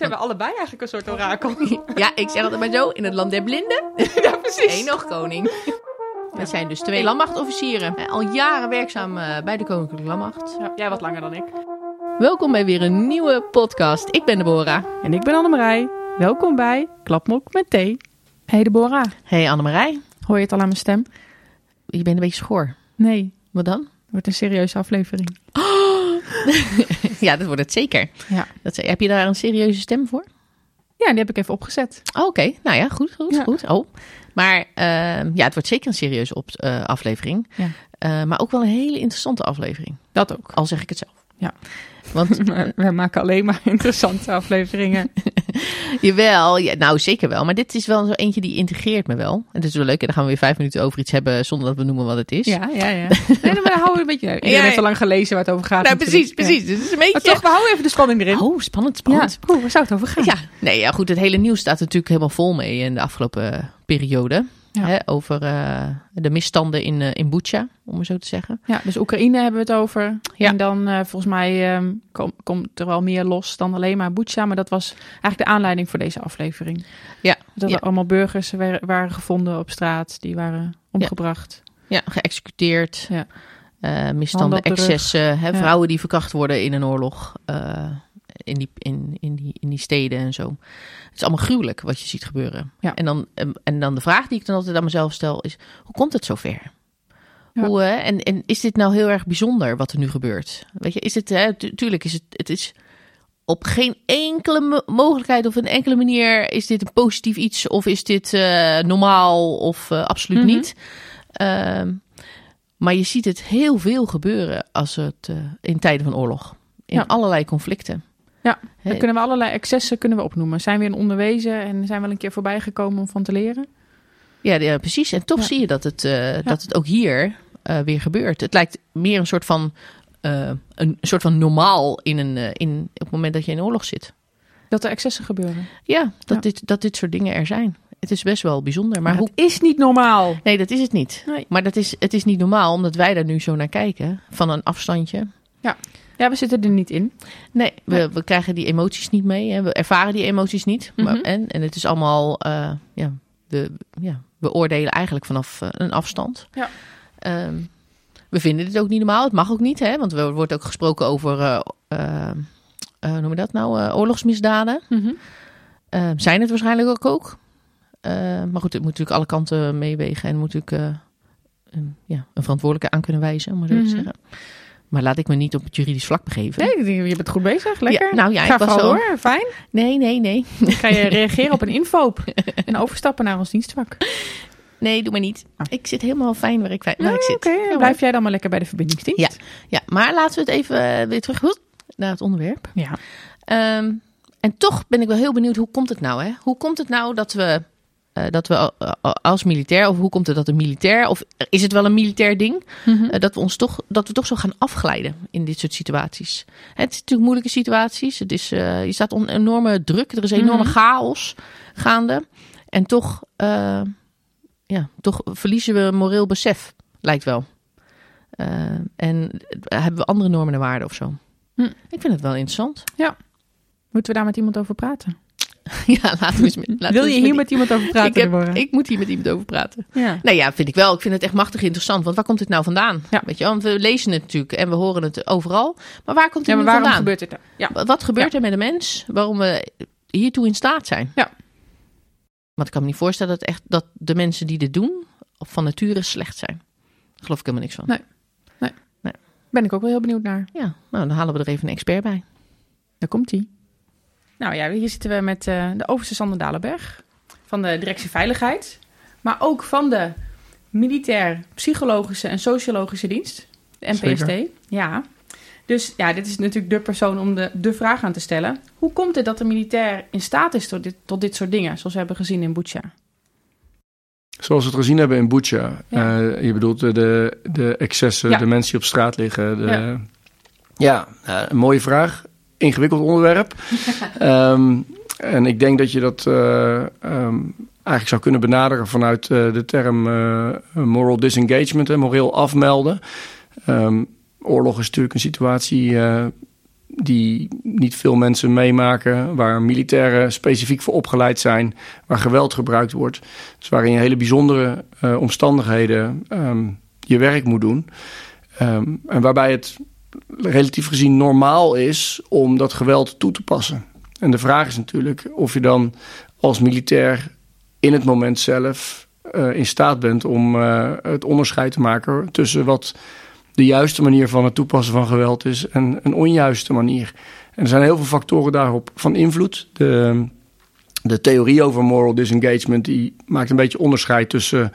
Zijn we allebei eigenlijk een soort orakel? Ja, ik zeg altijd maar zo, in het land der blinden. ja, precies. Eén nog koning. We zijn dus twee landmachtofficieren. Eh, Al jaren werkzaam eh, bij de Koninklijke Landmacht. Ja, jij wat langer dan ik. Welkom bij weer een nieuwe podcast. Ik ben Deborah. En ik ben Annemarij. Welkom bij Klapmok met thee. Hey Deborah, Hey Annemarij. hoor je het al aan mijn stem? Je bent een beetje schoor. Nee, Wat dan? het wordt een serieuze aflevering. Ja, dat wordt het zeker. Ja. Dat, heb je daar een serieuze stem voor? Ja, die heb ik even opgezet. Oh, Oké, nou ja, goed, goed, Ja. goed. Oh. Maar ehm, ja, het wordt zeker een serieuze op, eh, aflevering. Ja. Eh, maar ook wel een hele interessante aflevering. Dat ook. Al zeg ik het zelf. Ja. Want We maken alleen maar interessante afleveringen. Jawel, ja, nou zeker wel. Maar dit is wel zo eentje die integreert me wel. En het is wel leuk. En dan gaan we weer vijf minuten over iets hebben zonder dat we noemen wat het is. Ja, ja, ja. Nee, maar dan houden we een beetje... Iedereen Ja, heeft ja. al lang gelezen waar het over gaat. Nou, precies, Ja. precies. Dus het is een beetje... Maar toch, we houden even de spanning erin. Oh, spannend, ja. spannend. Oeh, waar zou het over gaan? Ja, nee, ja, goed. Het hele nieuws staat natuurlijk helemaal vol mee in de afgelopen periode. Ja. Hè, over eh, de misstanden in, eh in Bucha, om maar zo te zeggen. Ja, dus Oekraïne hebben we het over. Ja. En dan eh, volgens mij ehm, kom- komt er wel meer los dan alleen maar Bucha. Maar dat was eigenlijk de aanleiding voor deze aflevering. Ja, Dat ja. er allemaal burgers wa- waren gevonden op straat. Die waren omgebracht. Ja, geëxecuteerd. Ja. Misstanden, excessen. Hè. Vrouwen die verkracht worden in een oorlog. Eh, in, die, in, in, die, in die steden en zo. Het is allemaal gruwelijk wat je ziet gebeuren. Ja. En, dan, en, dan de vraag die ik dan altijd aan mezelf stel is... Hoe komt het zover? Ja. Hoe, eh, en, en is dit nou heel erg bijzonder wat er nu gebeurt? Weet je, is het... Hè, tu- tuurlijk is het... Het is op geen enkele mo- mogelijkheid of een enkele manier is dit een positief iets of is dit eh, normaal of eh, absoluut Mhm. niet. Ehm, maar je ziet het heel veel gebeuren als het eh, in tijden van oorlog. In Ja. allerlei conflicten. Ja, Dan kunnen we allerlei excessen kunnen we opnoemen. Zijn we in onderwezen en zijn we wel een keer voorbij gekomen om van te leren? Ja, ja, precies. En toch Ja. zie je dat het, eh, dat het ook hier eh, weer gebeurt. Het lijkt meer een soort van, eh, een soort van normaal in een, in, op het moment dat je in oorlog zit. Dat er excessen gebeuren. Ja, dat. Dit, dat dit soort dingen er zijn. Het is best wel bijzonder. Maar Maar hoe, is niet normaal. nee, dat is het niet. Nee. Maar dat is, het is niet normaal, omdat wij daar nu zo naar kijken. Van een afstandje. Ja, we zitten er niet in. Nee, we, we krijgen die emoties niet mee. Hè. We ervaren die emoties niet. maar, Mhm. en, en het is allemaal, eh, ja, we, ja, we oordelen eigenlijk vanaf eh, een afstand. Ja. Ehm, we vinden dit ook niet normaal. Het mag ook niet, hè, want er wordt ook gesproken over, eh, hoe noem je dat nou, oorlogsmisdaden. Eh, zijn het waarschijnlijk ook ook. Eh, maar goed, het moet natuurlijk alle kanten meewegen en moet natuurlijk een, ja, een verantwoordelijke aan kunnen wijzen, om maar zo te Mhm. zeggen. Maar laat ik me niet op het juridisch vlak begeven. Nee, je bent goed bezig. Lekker. Ja, nou ja, Ga ik was zo- door. Fijn. Nee, nee, nee. Dan ga je reageren op een infoop en overstappen naar ons dienstvak. Nee, doe maar niet. Ah. Ik zit helemaal fijn waar ik, waar ik zit. Oké, blijf jij dan maar lekker bij de verbindingsdienst. Ja. Ja, maar laten we het even eh, weer terug naar het onderwerp. ja. Ehm, en toch ben ik wel heel benieuwd, hoe komt het nou? Hè? Hoe komt het nou dat we, eh, dat we eh, eh, als militair, of hoe komt het dat een militair, of is het wel een militair ding, Mhm. dat we ons toch, dat we toch zo gaan afglijden in dit soort situaties? Het is natuurlijk moeilijke situaties. Het is, je staat onder enorme druk, er is enorme Mhm. chaos gaande. En toch, ja, toch verliezen we moreel besef, lijkt wel. En hebben we andere normen en waarden of zo? Hm. Ik vind het wel interessant. Moeten we daar met iemand over praten? Ja, laten we eens met, laten Wil je hier met iemand over praten, ik, heb, ik moet hier met iemand over praten. Ja. Nou ja, vind ik wel. Ik vind het echt machtig interessant. Want waar komt dit nou vandaan? Ja. Weet je, want we lezen het natuurlijk en we horen het overal. Maar waar komt ja, het maar waarom vandaan? gebeurt dit nou? Ja. Wat- Wat gebeurt er met de mens waarom we hiertoe in staat zijn? Ja. Want ik kan me niet voorstellen dat, echt, dat de mensen die dit doen van nature slecht zijn. Daar geloof ik helemaal niks van. Nee. Ben ik ook wel heel benieuwd naar. Ja, nou dan halen we er even een expert bij. Daar komt hij. Nou ja, hier zitten we met eh, de overste Sander Dalenberg van de Directie Veiligheid. Maar ook van de Militair Psychologische en Sociologische Dienst, de NPST. Zeker. Ja. Dus ja, dit is natuurlijk de persoon om de, de vraag aan te stellen. Hoe komt het dat de militair in staat is tot dit, tot dit soort dingen, zoals we hebben gezien in Bucha? Zoals we het gezien hebben in Bucha. Ja. Eh, je bedoelt de, de, excessen, Ja. de mensen die op straat liggen. De, Ja. ja, eh, een mooie vraag. Ingewikkeld onderwerp. Ehm, en ik denk dat je dat eh, ehm, eigenlijk zou kunnen benaderen vanuit eh, de term eh, moral disengagement, en moreel afmelden. Ehm, oorlog is natuurlijk een situatie die niet veel mensen meemaken, waar militairen specifiek voor opgeleid zijn, waar geweld gebruikt wordt. Dus waarin je hele bijzondere uh, omstandigheden um, je werk moet doen. Um, en waarbij het relatief gezien normaal is om dat geweld toe te passen. En de vraag is natuurlijk of je dan als militair in het moment zelf uh, in staat bent om uh, het onderscheid te maken tussen wat de juiste manier van het toepassen van geweld is en een onjuiste manier. En er zijn heel veel factoren daarop van invloed. De, de theorie over moral disengagement die maakt een beetje onderscheid tussen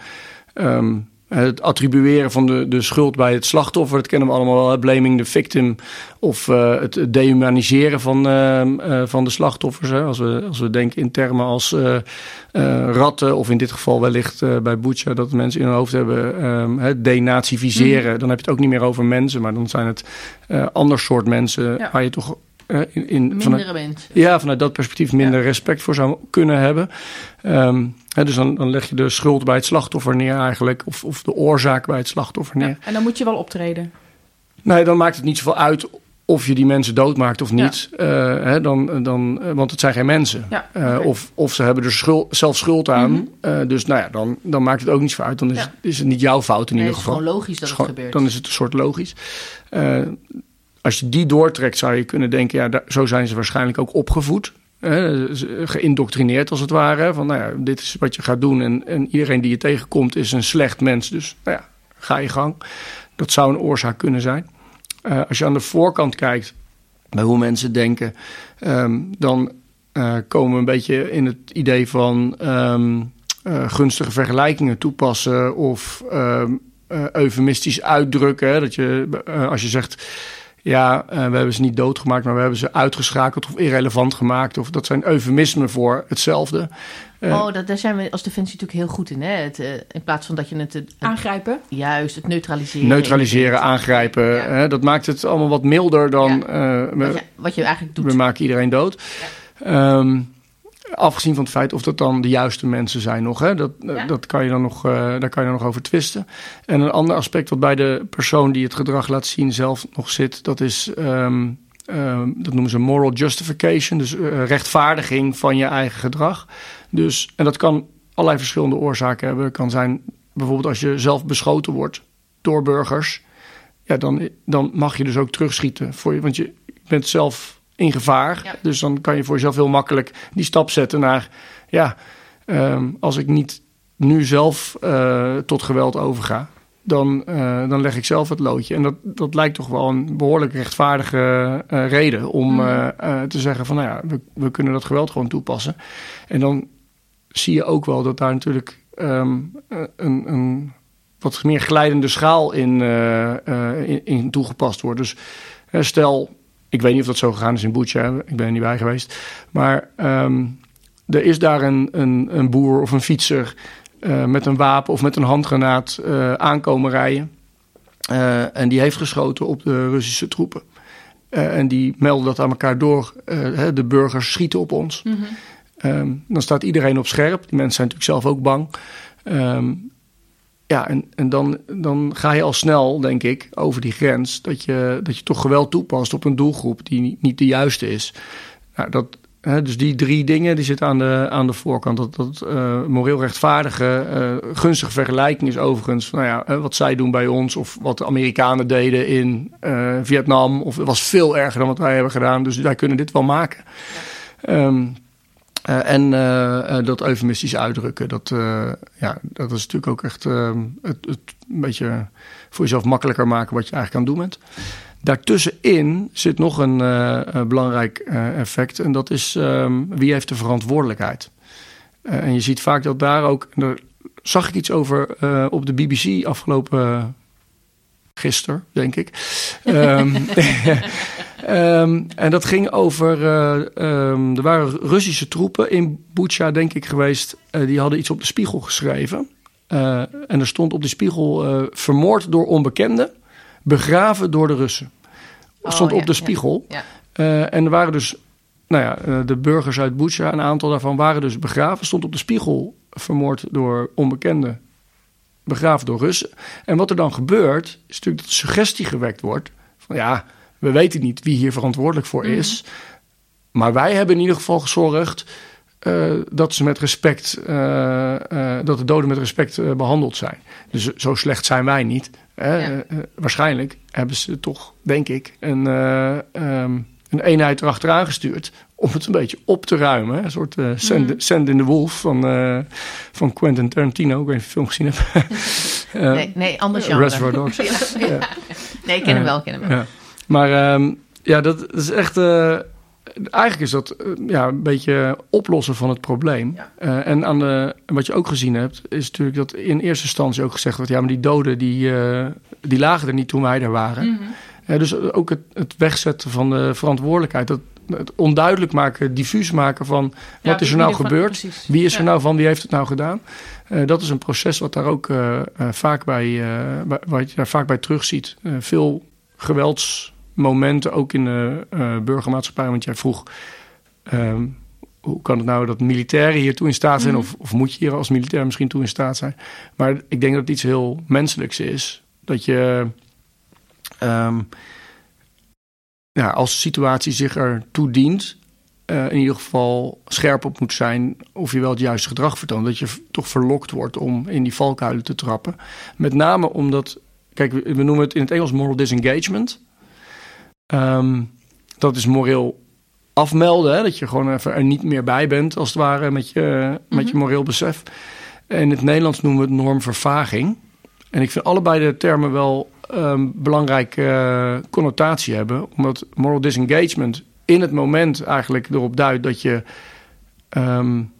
um, het attribueren van de, de schuld bij het slachtoffer, dat kennen we allemaal wel, blaming the victim. Of uh, het dehumaniseren van, uh, uh, van de slachtoffers. Hè. Als, we, als we denken in termen als ratten, of in dit geval wellicht bij Butcher, dat mensen in hun hoofd hebben um, denazificeren. Mm. Dan heb je het ook niet meer over mensen, maar dan zijn het ander soort mensen ja. waar je toch in, in, Mindere vanuit. Ja, vanuit dat perspectief minder ja. respect voor zou kunnen hebben. Um, He, dus dan, dan, leg je de schuld bij het slachtoffer neer eigenlijk. Of, of de oorzaak bij het slachtoffer neer. Ja, en dan moet je wel optreden. Nee, dan maakt het niet zoveel uit of je die mensen doodmaakt of niet. Ja. Uh, he, dan, dan, want het zijn geen mensen. Ja, okay. uh, of, of ze hebben er schuld, zelf schuld aan. Mm -hmm. uh, dus nou ja, dan, dan maakt het ook niet zoveel uit. Dan is, ja. is het niet jouw fout in nee, ieder geval. Het is gewoon logisch dat het, het gebeurt. Dan is het een soort logisch. Als je die doortrekt, zou je kunnen denken... ja, zo zijn ze waarschijnlijk ook opgevoed geïndoctrineerd als het ware. Van nou ja, dit is wat je gaat doen en, en iedereen die je tegenkomt is een slecht mens. Dus nou ja, ga je gang. Dat zou een oorzaak kunnen zijn. Uh, als je aan de voorkant kijkt bij hoe mensen denken, um, dan uh, komen we een beetje in het idee van um, uh, gunstige vergelijkingen toepassen of um, eufemistisch uitdrukken. Dat je, als je zegt ja, uh, we hebben ze niet doodgemaakt, maar we hebben ze uitgeschakeld of irrelevant gemaakt. Of dat zijn eufemismen voor hetzelfde. Uh, oh, dat, daar zijn we als defensie natuurlijk heel goed in. Hè? Het, uh, in plaats van dat je het... het aangrijpen? Juist, het neutraliseren. Neutraliseren, aangrijpen. Ja. Hè? Dat maakt het allemaal wat milder dan... Ja. wat, je, wat, je, eigenlijk doet. We maken iedereen dood. Ja. Um, Afgezien van het feit of dat dan de juiste mensen zijn nog. Hè? Dat, ja. dat kan je dan nog, uh, daar kan je dan nog over twisten. En een ander aspect wat bij de persoon die het gedrag laat zien zelf nog zit, dat is, um, um, dat noemen ze moral justification. Dus uh, rechtvaardiging van je eigen gedrag. Dus, en dat kan allerlei verschillende oorzaken hebben. Het kan zijn bijvoorbeeld als je zelf beschoten wordt door burgers. Ja, dan, dan mag je dus ook terugschieten. Voor je, want je bent zelf in gevaar. Ja. Dus dan kan je voor jezelf heel makkelijk die stap zetten naar... ja, um, als ik niet nu zelf uh, tot geweld overga... Dan, uh, dan leg ik zelf het loodje. En dat, dat lijkt toch wel een behoorlijk rechtvaardige uh, reden... om mm. te zeggen van, nou ja, we, we kunnen dat geweld gewoon toepassen. En dan zie je ook wel dat daar natuurlijk um, een, een wat meer glijdende schaal in, in, in toegepast wordt. Dus stel ik weet niet of dat zo gegaan is in Boetje, ik ben er niet bij geweest. Maar um, er is daar een, een, een, boer of een fietser uh, met een wapen of met een handgranaat uh, aankomen rijden. Uh, en die heeft geschoten op de Russische troepen. en die melden dat aan elkaar door. de burgers schieten op ons. Mm -hmm. um, dan staat iedereen op scherp. Die mensen zijn natuurlijk zelf ook bang. Um, ja, en, en dan, dan ga je al snel, denk ik, over die grens dat je, dat je toch geweld toepast op een doelgroep die niet, de juiste is. Nou, dat, hè, dus die drie dingen die zitten aan de, aan de voorkant. Dat, dat uh, moreel rechtvaardige, uh, gunstige vergelijking is overigens nou ja, wat zij doen bij ons of wat de Amerikanen deden in uh, Vietnam. Of het was veel erger dan wat wij hebben gedaan, dus wij kunnen dit wel maken. Ja. Um, uh, en uh, dat eufemistisch uitdrukken, dat, uh, ja, dat is natuurlijk ook echt ehm, het, het, een beetje voor jezelf makkelijker maken wat je eigenlijk aan doen bent. Daartussenin zit nog een belangrijk effect en dat is um, wie heeft de verantwoordelijkheid. en je ziet vaak dat daar ook, daar zag ik iets over op de BBC afgelopen gisteren, denk ik. um, Um, en dat ging over. Uh, um, er waren Russische troepen in Bucha, denk ik, geweest. Uh, die hadden iets op de spiegel geschreven. Uh, en er stond op die spiegel: vermoord door onbekenden, begraven door de Russen. Stond oh, ja, op de spiegel. Ja, ja. en er waren dus. Nou ja, de burgers uit Bucha, een aantal daarvan waren dus begraven. Stond op de spiegel vermoord door onbekenden, begraven door Russen. En wat er dan gebeurt, is natuurlijk dat de suggestie gewekt wordt: van ja we weten niet wie hier verantwoordelijk voor is. Maar wij hebben in ieder geval gezorgd uh, dat ze met respect, uh, uh, dat de doden met respect behandeld zijn. Dus zo slecht zijn wij niet. Ja. waarschijnlijk hebben ze toch, denk ik, een, um, een eenheid erachteraan gestuurd om het een beetje op te ruimen. Een soort send, mm. send, in the Wolf van, van Quentin Tarantino. Ik weet niet of je film gezien hebt. uh, nee, nee, anders genre. Reservoir Dogs. ja. Ja. Nee, ik ken hem wel, ik ken hem wel. Maar um, ja, dat is echt... eigenlijk is dat ja, een beetje oplossen van het probleem. en aan de, wat je ook gezien hebt, is natuurlijk dat in eerste instantie ook gezegd wordt... ja, maar die doden die, die lagen er niet toen wij er waren... Mm -hmm. dus ook het, het, wegzetten van de verantwoordelijkheid, dat, het onduidelijk maken, diffuus maken van ja, wat is er nou gebeurd? Van, wie is er nou van? Wie heeft het nou gedaan? Uh, dat is een proces wat daar ook uh, uh, vaak bij, wat je daar vaak bij terugziet. veel geweldsmomenten, ook in de burgermaatschappij. Want jij vroeg, ehm, hoe kan het nou dat militairen hier toe in staat zijn? Mm -hmm. of, of, moet je hier als militair misschien toe in staat zijn? Maar ik denk dat het iets heel menselijks is. Dat je... Um, ja, als de situatie zich ertoe dient, uh, in ieder geval scherp op moet zijn of je wel het juiste gedrag vertoont. Dat je toch verlokt wordt om in die valkuilen te trappen. Met name omdat, kijk, we noemen het in het Engels moral disengagement. Um, dat is moreel afmelden, hè? dat je gewoon even er niet meer bij bent, als het ware, met je, mm -hmm. met je moreel besef. In het Nederlands noemen we het normvervaging. En ik vind allebei de termen wel um, belangrijke uh, connotatie hebben. Omdat moral disengagement in het moment eigenlijk erop duidt dat je um,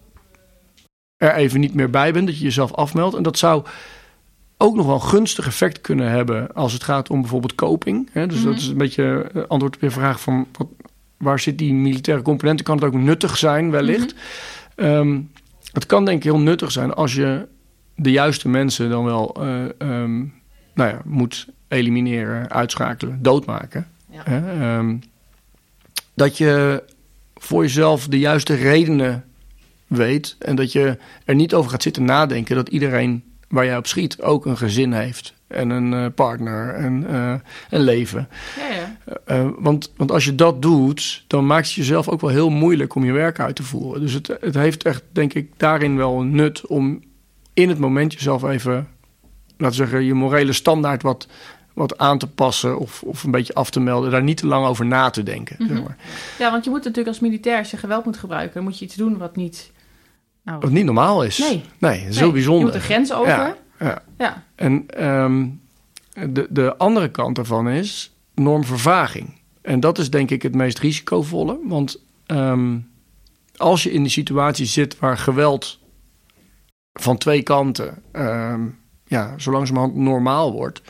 er even niet meer bij bent, dat je jezelf afmeldt. En dat zou ook nog wel een gunstig effect kunnen hebben als het gaat om bijvoorbeeld coping. Hè? Dus mm -hmm. dat is een beetje antwoord op je vraag van wat, waar zit die militaire component? Kan het ook nuttig zijn wellicht? Mm -hmm. um, het kan denk ik heel nuttig zijn als je de juiste mensen dan wel uh, um, nou ja, moet elimineren, uitschakelen, doodmaken. Ja. Hè? Um, dat je voor jezelf de juiste redenen weet en dat je er niet over gaat zitten nadenken dat iedereen waar jij op schiet ook een gezin heeft en een uh, partner en uh, een leven. Ja, ja. Uh, want, want als je dat doet, dan maakt het jezelf ook wel heel moeilijk om je werk uit te voeren. Dus het, het heeft echt, denk ik, daarin wel een nut om in het moment jezelf even, laten we zeggen, je morele standaard wat, wat aan te passen of, of een beetje af te melden. Daar niet te lang over na te denken. Mm -hmm. zeg maar. Ja, want je moet natuurlijk als militair, als je geweld moet gebruiken, moet je iets doen wat niet... Nou, wat niet normaal is. Nee. Nee, heel bijzonder. Je moet een grens over. Ja, ja. ja. En um, de, de andere kant daarvan is normvervaging. En dat is denk ik het meest risicovolle. Want um, als je in die situatie zit waar geweld van twee kanten um, ja, zo langzamerhand normaal wordt,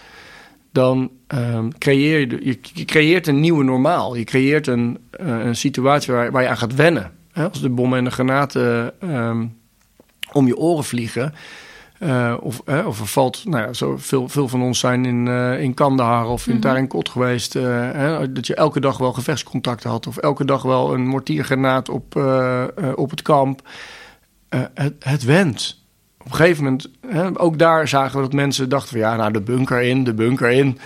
dan um, creëer je, je, je, creëert een nieuwe normaal. Je creëert een, uh, een situatie waar, waar, je aan gaat wennen. Hè? Als de bommen en de granaten um, om je oren vliegen. Uh, of, of er valt, nou ja, zo veel, veel van ons zijn in, uh, in Kandahar of in mm -hmm. Tarinkot geweest. Hè, dat je elke dag wel gevechtscontacten had. Of elke dag wel een mortiergranaat op, op het kamp. het, het went op een gegeven moment, hè, ook daar zagen we dat mensen dachten van ja, nou de bunker in, de bunker in.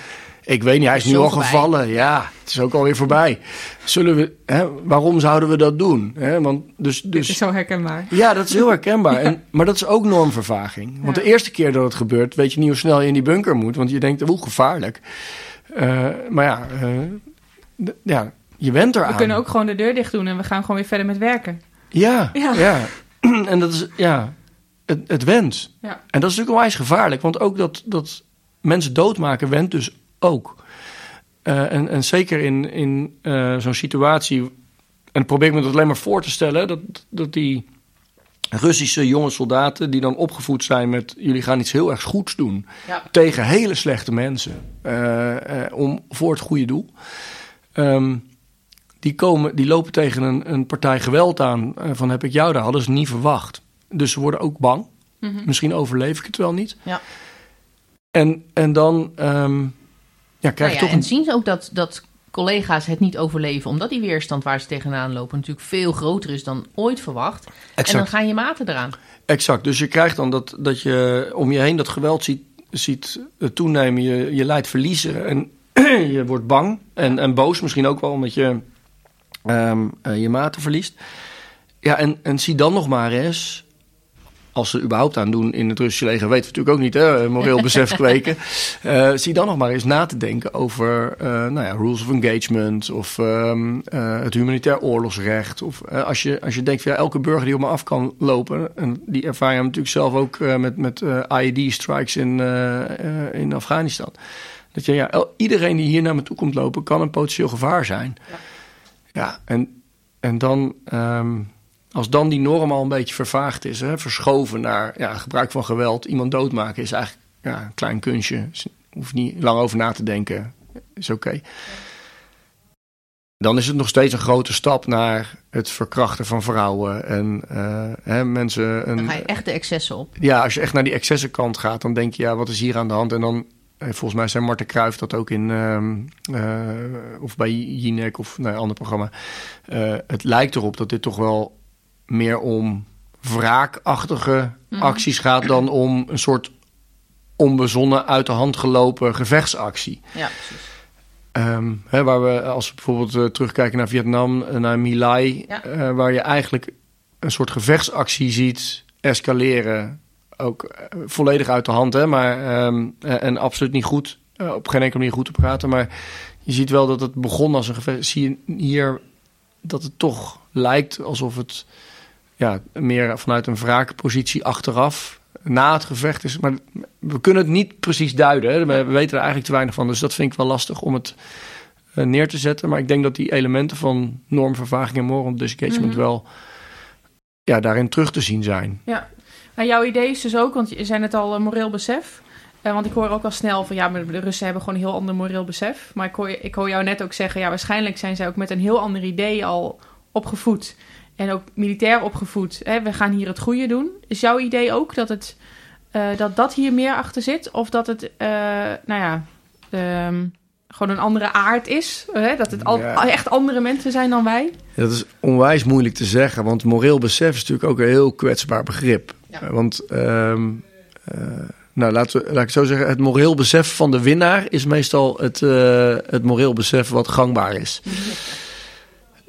Ik weet niet, hij is, is nu al voorbij. gevallen. Ja, het is ook alweer voorbij. Zullen we, hè, waarom zouden we dat doen? Hè, want dus, dus, Dit is zo herkenbaar. Ja, dat is heel herkenbaar. ja. en, maar dat is ook normvervaging. Want ja. de eerste keer dat het gebeurt, weet je niet hoe snel je in die bunker moet. Want je denkt, hoe gevaarlijk. Uh, maar ja, uh, ja, je went eraan. We kunnen ook gewoon de deur dicht doen en we gaan gewoon weer verder met werken. Ja, ja. ja. en dat is, ja, het, het went. Ja. En dat is natuurlijk onwijs gevaarlijk, want ook dat, dat mensen doodmaken went dus ook. Uh, en, en zeker in, in uh, zo'n situatie, en probeer ik me dat alleen maar voor te stellen, dat, dat die Russische jonge soldaten die dan opgevoed zijn met jullie gaan iets heel erg goeds doen ja. tegen hele slechte mensen uh, om voor het goede doel. Um, die, komen, die lopen tegen een, een partij geweld aan. van heb ik jou daar? Hadden ze niet verwacht. Dus ze worden ook bang. Mm -hmm. Misschien overleef ik het wel niet. Ja. En, en dan um, ja, krijg nou ja, toch... En zien ze ook dat, dat collega's het niet overleven... omdat die weerstand waar ze tegenaan lopen... natuurlijk veel groter is dan ooit verwacht. Exact. En dan gaan je maten eraan. Exact. Dus je krijgt dan dat, dat je om je heen dat geweld ziet, ziet toenemen. Je, je leidt verliezen. En je wordt bang en, en boos misschien ook wel omdat je ehm, eh, je maten verliest. Ja, en, en zie dan nog maar eens, als ze er überhaupt aan doen in het Russische leger, weten we natuurlijk ook niet, hè, moreel besef kweken. Eh, zie dan nog maar eens na te denken over eh, nou ja, rules of engagement of ehm, eh, het humanitair oorlogsrecht. Of eh, als, je, als je denkt van ja, elke burger die op me af kan lopen, en die ervaring hebben we natuurlijk zelf ook eh, met, met IED-strikes in, eh, eh, in Afghanistan. Dat je, ja, iedereen die hier naar me toe komt lopen, kan een potentieel gevaar zijn. Ja. Ja, en, en dan, ehm, als dan die norm al een beetje vervaagd is, hè, verschoven naar ja, gebruik van geweld, iemand doodmaken, is eigenlijk ja, een klein kunstje. Is- Hoef niet lang over na te denken, is oké. Dan is het nog steeds een grote stap naar het verkrachten van vrouwen en eh, hè, mensen. Een, Dan ga je echt de excessen op. ja, als je echt naar die excessenkant gaat, dan denk je, ja, wat is hier aan de hand? En dan, eh, volgens mij zei Marten Kruijf dat ook in, ehm, eh, of bij Jinek of nou, een ander programma. Het lijkt erop dat dit toch wel meer om wraakachtige Mhm. acties gaat dan om een soort onbezonnen, uit de hand gelopen gevechtsactie. Ja, precies. Ehm, hè, waar we, als we bijvoorbeeld eh, terugkijken naar Vietnam, eh, naar My Lai, Ja. eh, waar je eigenlijk een soort gevechtsactie ziet escaleren. Ook volledig uit de hand, hè, maar, ehm, eh, en absoluut niet goed, op geen enkele manier goed te praten. Maar je ziet wel dat het begon als een gevecht. Zie je hier dat het toch lijkt alsof het ja, meer vanuit een wraakpositie achteraf na het gevecht is. Maar we kunnen het niet precies duiden. Hè. We we weten er eigenlijk te weinig van. Dus dat vind ik wel lastig om het eh, neer te zetten. Maar ik denk dat die elementen van normvervaging en moral disengagement Mhm. wel ja, daarin terug te zien zijn. Nou, jouw idee is dus ook, want je zei net al eh, moreel besef. Eh, want ik hoor ook al snel van ja, maar de Russen hebben gewoon een heel ander moreel besef. Maar ik hoor, ik hoor jou net ook zeggen, ja, waarschijnlijk zijn zij ook met een heel ander idee al opgevoed. En ook militair opgevoed. Hè? We gaan hier het goede doen. Is jouw idee ook dat het, eh, dat, dat hier meer achter zit? Of dat het, eh, nou ja, ehm, gewoon een andere aard is? Hè? Dat het al, Ja. echt andere mensen zijn dan wij? Dat is onwijs moeilijk te zeggen, want moreel besef is natuurlijk ook een heel kwetsbaar begrip. Ja. Eh, Want, ehm, eh, nou, laten we, laat ik het zo zeggen, het moreel besef van de winnaar is meestal het, eh, het moreel besef wat gangbaar is.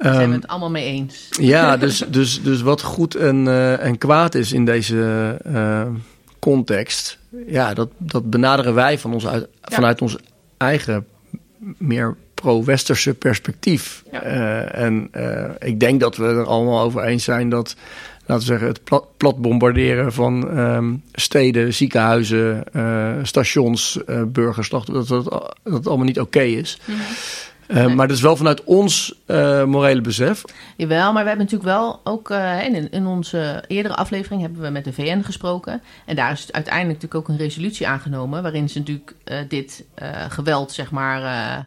Daar zijn we Ehm, het allemaal mee eens. ja, dus, dus, dus wat goed en, eh, en kwaad is in deze eh, context, ja, dat, dat benaderen wij van ons uit, vanuit ons eigen meer pro-westerse perspectief. Ja. Eh, en ik denk dat we er allemaal over eens zijn dat, laten we zeggen, het plat, plat bombarderen van ehm, steden, ziekenhuizen, stations, burgerslachten, dat, dat dat allemaal niet oké is. Eh, Nee. Maar dat is wel vanuit ons eh, morele besef. Jawel, maar we hebben natuurlijk wel ook eh, in, in onze eerdere aflevering hebben we met de VN gesproken. En daar is uiteindelijk natuurlijk ook een resolutie aangenomen. Waarin ze natuurlijk dit geweld, zeg maar,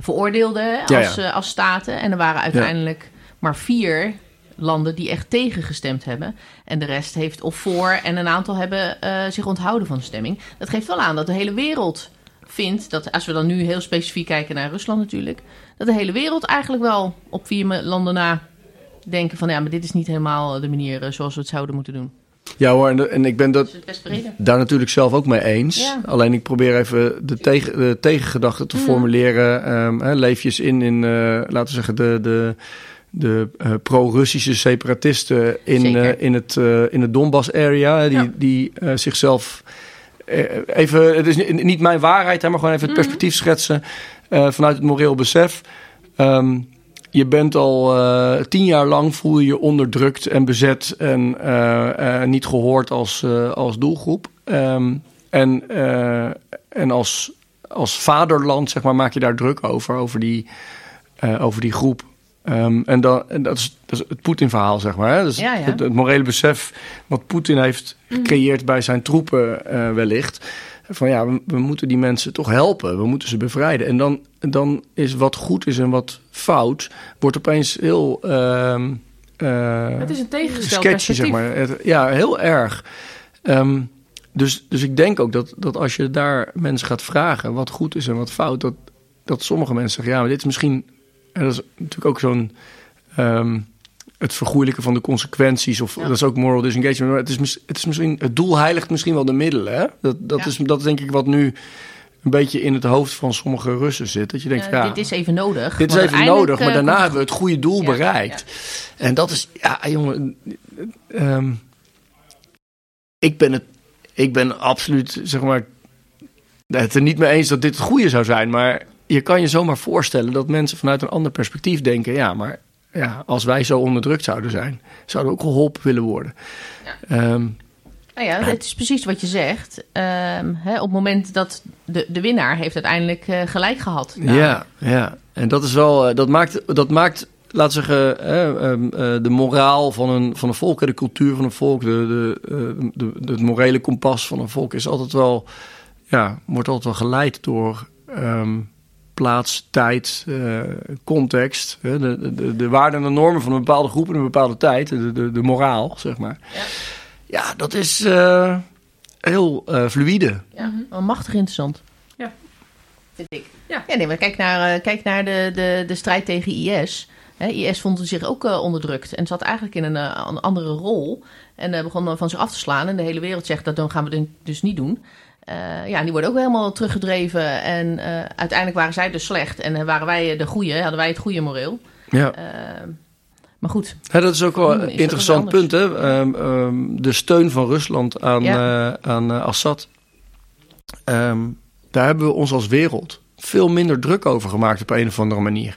veroordeelden Ja, als, ja. als staten. En er waren uiteindelijk maar vier landen die echt tegengestemd hebben. En de rest heeft of voor en een aantal hebben zich onthouden van stemming. Dat geeft wel aan dat de hele wereld vindt dat, als we dan nu heel specifiek kijken naar Rusland natuurlijk, dat de hele wereld eigenlijk wel op vier landen na denken van ja, maar dit is niet helemaal de manier eh, zoals we het zouden moeten doen. Ja hoor, en, en ik ben dat Dus daar natuurlijk zelf ook mee eens. Ja. Alleen ik probeer even de, tegen, de tegengedachte te formuleren. Ehm, hè, leef je eens in, in eh, laten we zeggen, de, de, de eh, pro-Russische separatisten in, in het, in het Donbass-area. Die, Ja. die zichzelf... eh, even, het is ni- niet mijn waarheid, hè, maar gewoon even het Mhm. perspectief schetsen eh, vanuit het moreel besef. Ehm, je bent al eh, tien jaar lang voel je je onderdrukt en bezet en niet gehoord als, als doelgroep. Ehm, en en als, als vaderland zeg maar, maak je daar druk over, over die, over die groep. Ehm, en, dan, en dat, is, dat is het Poetin-verhaal, zeg maar. Hè? Dus Ja, ja. Het, het morele besef wat Poetin heeft gecreëerd bij zijn troepen eh, wellicht. Van ja, we, we moeten die mensen toch helpen. We moeten ze bevrijden. En dan, dan is wat goed is en wat fout, wordt opeens heel... ehm, eh, Het is een tegengesteld sketchy, zeg maar. Het- ja, heel erg. Ehm, dus, dus ik denk ook dat, dat als je daar mensen gaat vragen wat goed is en wat fout, dat, dat sommige mensen zeggen, ja, maar dit is misschien, en dat is natuurlijk ook zo'n, ehm, het vergoeilijken van de consequenties, of Ja. dat is ook moral disengagement, maar het is, mis- het is misschien, het doel heiligt misschien wel de middelen, hè? Dat, dat, Ja. is, dat is denk ik wat nu een beetje in het hoofd van sommige Russen zit. Dat je denkt, ja, dit is even nodig. Dit is even nodig, maar uiteindelijk, daarna eh, hebben we het goede doel bereikt. En dat is, ja, jongen, ehm, ik ben het, ik ben absoluut, zeg maar, het er niet mee eens dat dit het goede zou zijn, maar je kan je zomaar voorstellen dat mensen vanuit een ander perspectief denken, ja, maar ja, als wij zo onderdrukt zouden zijn, zouden we ook geholpen willen worden. Ehm, Nou ja, het is precies wat je zegt. Ehm, hè, op het moment dat de, de winnaar heeft uiteindelijk eh, gelijk gehad. Nou, Ja, ja. En dat is wel, eh, dat maakt, dat maakt laat zeggen, eh, ehm, eh, de moraal van een, van een volk, de cultuur van een volk, de, de, eh, de, de- het morele kompas van een volk is altijd wel, ja, wordt altijd wel geleid door ehm, plaats, tijd, eh, context, hè, de, de, de waarden en de normen van een bepaalde groep in een bepaalde tijd, de, de, de moraal, zeg maar. Ja. Ja, dat is eh, heel eh, fluïde. Ja, wel machtig interessant. Ja. Vind ik. Ja. nee, maar kijk naar, eh, kijk naar de, de, de strijd tegen IS. Hè, IS vond zich ook eh, onderdrukt en zat eigenlijk in een, eh, een andere rol. En eh, begon dan van zich af te slaan. En de hele wereld zegt dat dan gaan we het dus niet doen. Eh, ja, die worden ook helemaal teruggedreven. En eh, uiteindelijk waren zij dus slecht. En eh, waren wij de goede, hadden wij het goede moreel. Ja. Maar goed, Ja, dat is ook wel een interessant punt. Hè? Ehm, ehm, de steun van Rusland aan, Ja. aan Assad. Ehm, daar hebben we ons als wereld veel minder druk over gemaakt op een of andere manier.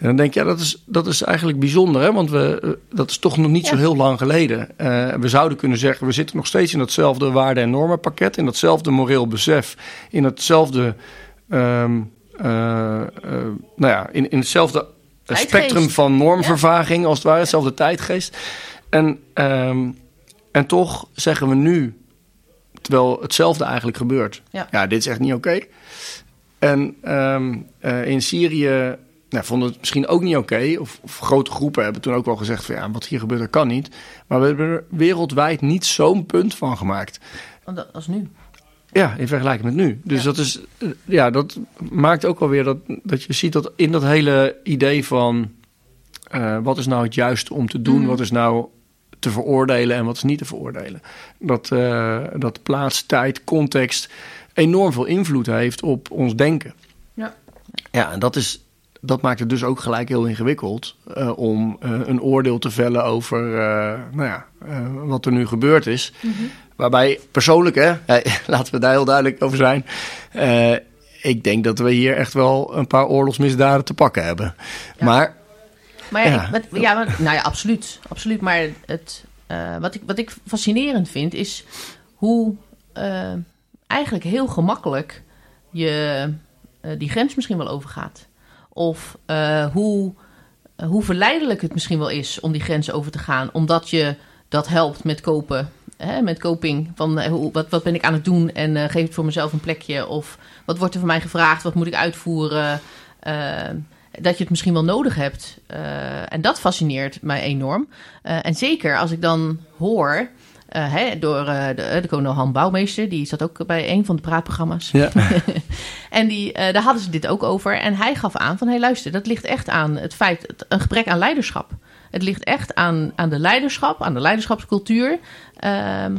En dan denk je, ja, dat is, dat is eigenlijk bijzonder, hè? want we, eh, dat is toch nog niet zo heel lang geleden. Eh, we zouden kunnen zeggen, we zitten nog steeds in datzelfde waarde- en normenpakket, in datzelfde moreel besef, in hetzelfde, ehm, eh, nou ja, in, in hetzelfde Tijdgeest. spectrum van normvervaging, als het ware, hetzelfde tijdgeest. En, ehm, en toch zeggen we nu, terwijl hetzelfde eigenlijk gebeurt. Ja. dit is echt niet oké. En ehm, eh, in Syrië nou, vonden het misschien ook niet oké. Of, of grote groepen hebben toen ook wel gezegd van ja, wat hier gebeurt, dat kan niet. Maar we hebben er wereldwijd niet zo'n punt van gemaakt. want dat was nu. Ja, in vergelijking met nu. Dus Ja. dat is, eh, ja, dat maakt ook wel weer dat, dat je ziet dat in dat hele idee van eh, wat is nou het juiste om te doen, Mhm. wat is nou te veroordelen en wat is niet te veroordelen. Dat, eh, dat plaats, tijd, context enorm veel invloed heeft op ons denken. Ja. Ja, en dat, is, dat maakt het dus ook gelijk heel ingewikkeld eh, om eh, een oordeel te vellen over eh, nou ja, wat er nu gebeurd is. Waarbij persoonlijk, hè, laten we daar heel duidelijk over zijn. ik denk dat we hier echt wel een paar oorlogsmisdaden te pakken hebben. Ja. Maar Maar ja, Ja. Ik, wat, ja maar, nou ja, absoluut. absoluut. Maar het, wat, ik, wat ik fascinerend vind, is hoe eigenlijk heel gemakkelijk je die grens misschien wel overgaat. Of eh, hoe, hoe verleidelijk het misschien wel is om die grens over te gaan, omdat je dat helpt met kopen. Hè, met coping. Van eh, hoe, wat, wat ben ik aan het doen en eh, geef ik voor mezelf een plekje? Of wat wordt er van mij gevraagd? Wat moet ik uitvoeren? Dat je het misschien wel nodig hebt. En dat fascineert mij enorm. En zeker als ik dan hoor. Eh, hè, door eh, de, de kolonel Han Bouwmeester, die zat ook bij een van de praatprogramma's. ja, En die, eh, daar hadden ze dit ook over. En hij gaf aan van, hé hey, luister, dat ligt echt aan het feit, een gebrek aan leiderschap. Het ligt echt aan, aan de leiderschap, aan de leiderschapscultuur, ehm,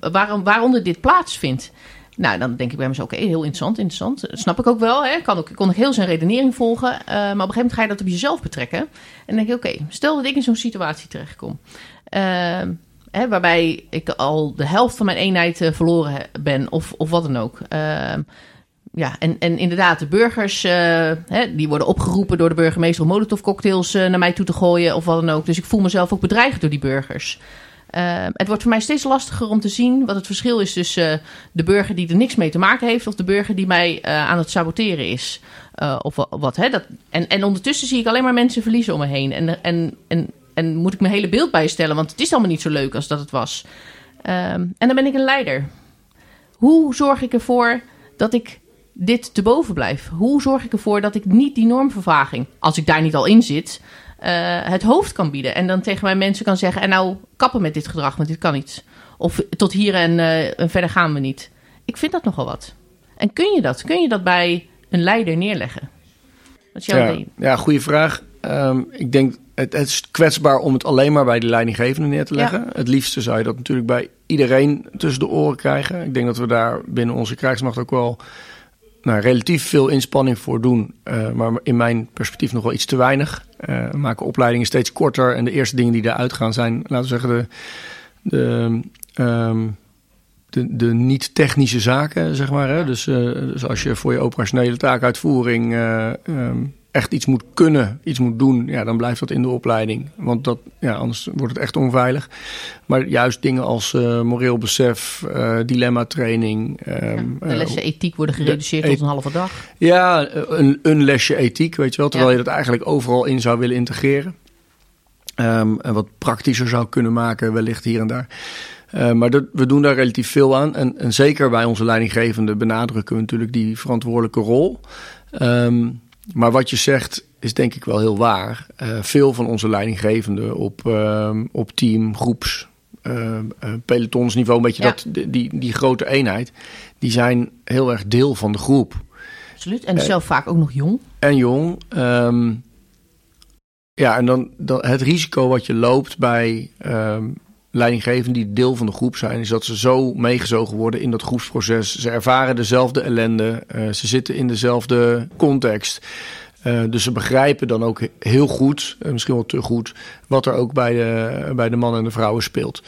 waarom, waaronder dit plaatsvindt. Nou, dan denk ik bij mezelf, oké, heel interessant, interessant. Dat snap ik ook wel, hè. Kan ook, kon ik heel zijn redenering volgen. eh, maar op een gegeven moment ga je dat op jezelf betrekken. En dan denk je, oké, stel dat ik in zo'n situatie terechtkom. Ehm, waarbij ik al de helft van mijn eenheid eh, verloren ben, of, of wat dan ook. Ehm, ja, en, en inderdaad, de burgers, eh, hè, die worden opgeroepen door de burgemeester om molotovcocktails eh, naar mij toe te gooien of wat dan ook. Dus ik voel mezelf ook bedreigd door die burgers. Ehm, het wordt voor mij steeds lastiger om te zien wat het verschil is tussen de burger die er niks mee te maken heeft of de burger die mij aan het saboteren is. Of wa- wat, hè, dat, en, en ondertussen zie ik alleen maar mensen verliezen om me heen. En, en, en, en moet ik mijn hele beeld bijstellen, want het is allemaal niet zo leuk als dat het was. Ehm, en dan ben ik een leider. Hoe zorg ik ervoor dat ik dit te boven blijf? Hoe zorg ik ervoor dat ik niet die normvervaging, als ik daar niet al in zit, eh, het hoofd kan bieden? En dan tegen mijn mensen kan zeggen: en nou kappen met dit gedrag, want dit kan niet. Of tot hier en, eh, en verder gaan we niet. Ik vind dat nogal wat. En kun je dat? Kun je dat bij een leider neerleggen? Wat is jouw ja, idee? ja, goede vraag. Ehm, ik denk, het, het is kwetsbaar om het alleen maar bij de leidinggevende neer te leggen. Het liefste zou je dat natuurlijk bij iedereen tussen de oren krijgen. Ik denk dat we daar binnen onze krijgsmacht ook wel nou, relatief veel inspanning voor doen, uh, maar in mijn perspectief nog wel iets te weinig. Uh, we maken opleidingen steeds korter en de eerste dingen die eruit gaan zijn, laten we zeggen, de, de, um, de, de niet-technische zaken, zeg maar. Hè? Dus, uh, dus als je voor je operationele taakuitvoering um, echt iets moet kunnen, iets moet doen, ja, dan blijft dat in de opleiding. Want dat, ja, anders wordt het echt onveilig. Maar juist dingen als uh, moreel besef, uh, dilemma-training. Ja, de lessen ethiek worden gereduceerd tot een halve dag. Ja, een, een lesje ethiek, weet je wel. Terwijl ja. je dat eigenlijk overal in zou willen integreren. Um, en wat praktischer zou kunnen maken, wellicht hier en daar. Uh, maar dat, we doen daar relatief veel aan. En, en zeker bij onze leidinggevende benadrukken we natuurlijk die verantwoordelijke rol. Um, maar wat je zegt is denk ik wel heel waar. Uh, veel van onze leidinggevenden op, uh, op team, groeps, uh, pelotonsniveau, een beetje ja. dat, die, die grote eenheid, die zijn heel erg deel van de groep. Absoluut. En zelf vaak ook nog jong. En jong. Um, ja, en dan, dan het risico wat je loopt bij um, leidinggevenden die deel van de groep zijn, is dat ze zo meegezogen worden in dat groepsproces. Ze ervaren dezelfde ellende, uh, ze zitten in dezelfde context. Uh, dus ze begrijpen dan ook heel goed, uh, misschien wel te goed, wat er ook bij de, bij de mannen en de vrouwen speelt.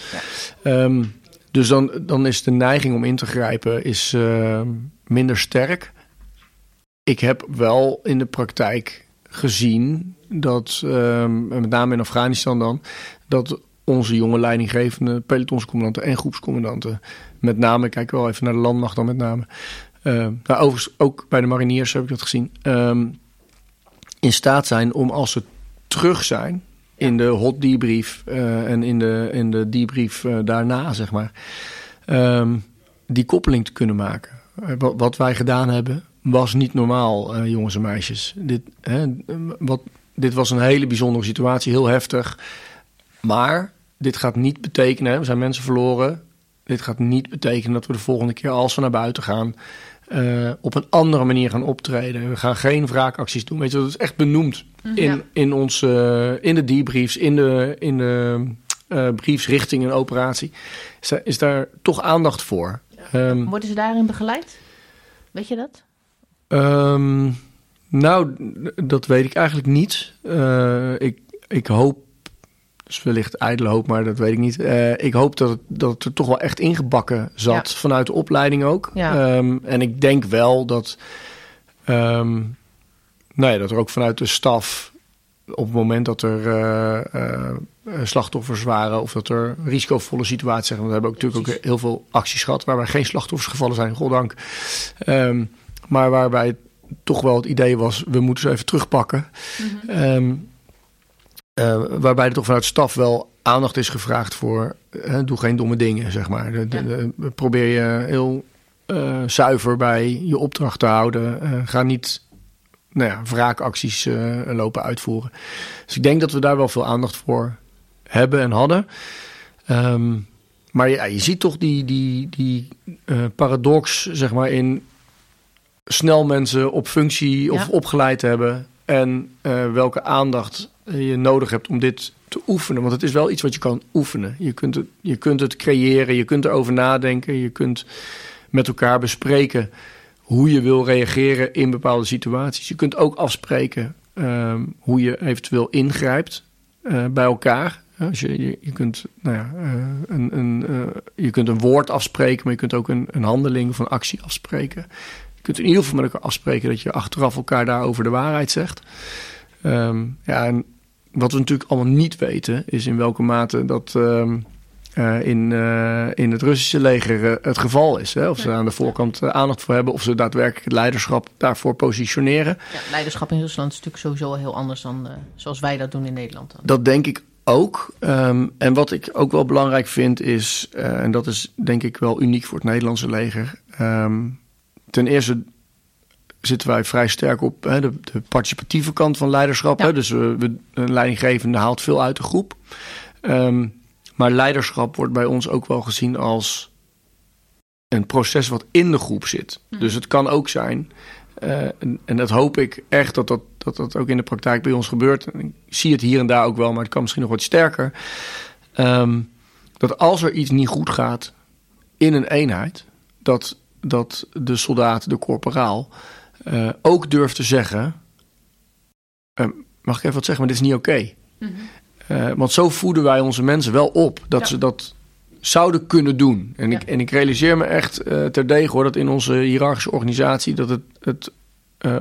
Ja. Um, dus dan, dan is de neiging om in te grijpen is, uh, minder sterk. Ik heb wel in de praktijk gezien dat, um, met name in Afghanistan dan, dat onze jonge leidinggevende pelotonscommandanten en groepscommandanten. Met name, kijk wel even naar de landmacht dan met name. Uh, nou, overigens ook bij de mariniers heb ik dat gezien. Um, in staat zijn om als ze terug zijn in de hot debrief uh, en in de, in de debrief uh, daarna, zeg maar. Um, die koppeling te kunnen maken. Wat, wat, wij gedaan hebben was niet normaal, jongens en meisjes. Dit, hè, wat, dit was een hele bijzondere situatie, heel heftig. Maar dit gaat niet betekenen, we zijn mensen verloren. Dit gaat niet betekenen dat we de volgende keer als we naar buiten gaan... Uh, op een andere manier gaan optreden. We gaan geen wraakacties doen. Weet je, dat is echt benoemd in, ja. in, ons, uh, in de debriefs, in de, in de uh, briefs richting een operatie. Is daar, is daar toch aandacht voor. Um, Worden ze daarin begeleid? Weet je dat? Um, nou, dat weet ik eigenlijk niet. ik, ik hoop dus wellicht ijdele hoop, maar dat weet ik niet. Uh, ik hoop dat het, dat het er toch wel echt ingebakken zat ja. vanuit de opleiding ook. Ja. Um, en ik denk wel dat, um, nou ja, dat er ook vanuit de staf op het moment dat er uh, uh, slachtoffers waren of dat er risicovolle situaties zijn. Want we hebben ook natuurlijk ook heel veel acties gehad waarbij geen slachtoffers gevallen zijn, goddank. Um, maar waarbij toch wel het idee was, we moeten ze even terugpakken. Mm -hmm. Uh, waarbij er toch vanuit staf wel aandacht is gevraagd voor. Uh, doe geen domme dingen, zeg maar. De, de, de, probeer je heel uh, zuiver bij je opdracht te houden. ga niet nou ja, wraakacties lopen uitvoeren. Dus ik denk dat we daar wel veel aandacht voor hebben en hadden. Um, maar ja, je ziet toch die, die, die paradox, zeg maar, in snel mensen op functie of ja. opgeleid hebben. En welke aandacht je nodig hebt om dit te oefenen. Want het is wel iets wat je kan oefenen. Je kunt het, je kunt het creëren, je kunt erover nadenken, je kunt met elkaar bespreken hoe je wil reageren in bepaalde situaties. Je kunt ook afspreken um, hoe je eventueel ingrijpt uh, bij elkaar. Als je, je, kunt, nou ja, een, een, je kunt een woord afspreken, maar je kunt ook een, een handeling of een actie afspreken. Je kunt in ieder geval met elkaar afspreken dat je achteraf elkaar daarover de waarheid zegt. Um, ja, en wat we natuurlijk allemaal niet weten, is in welke mate dat uh, uh, in, uh, in het Russische leger uh, het geval is. Hè? Of ze aan de voorkant aandacht voor hebben, of ze daadwerkelijk het leiderschap daarvoor positioneren. Ja, leiderschap in Rusland is natuurlijk sowieso heel anders dan zoals wij dat doen in Nederland. Dan. Dat denk ik ook. Um, en wat ik ook wel belangrijk vind is, en dat is denk ik wel uniek voor het Nederlandse leger. Um, ten eerste zitten wij vrij sterk op hè, de, de, participatieve kant van leiderschap. Ja. Hè? Dus we, we, een leidinggevende haalt veel uit de groep. Um, maar leiderschap wordt bij ons ook wel gezien als een proces wat in de groep zit. Mm. Dus het kan ook zijn, uh, en, en, dat hoop ik echt dat dat, dat dat ook in de praktijk bij ons gebeurt. Ik zie het hier en daar ook wel, maar het kan misschien nog wat sterker. Um, dat als er iets niet goed gaat in een eenheid, dat dat de soldaat, de corporaal, uh, ook durft te zeggen: uh, Mag ik even wat zeggen, maar dit is niet oké. Okay. Mm -hmm. want zo voeden wij onze mensen wel op dat ja. ze dat zouden kunnen doen. En, ja. ik, en ik realiseer me echt terdege hoor dat in onze hiërarchische organisatie dat het, het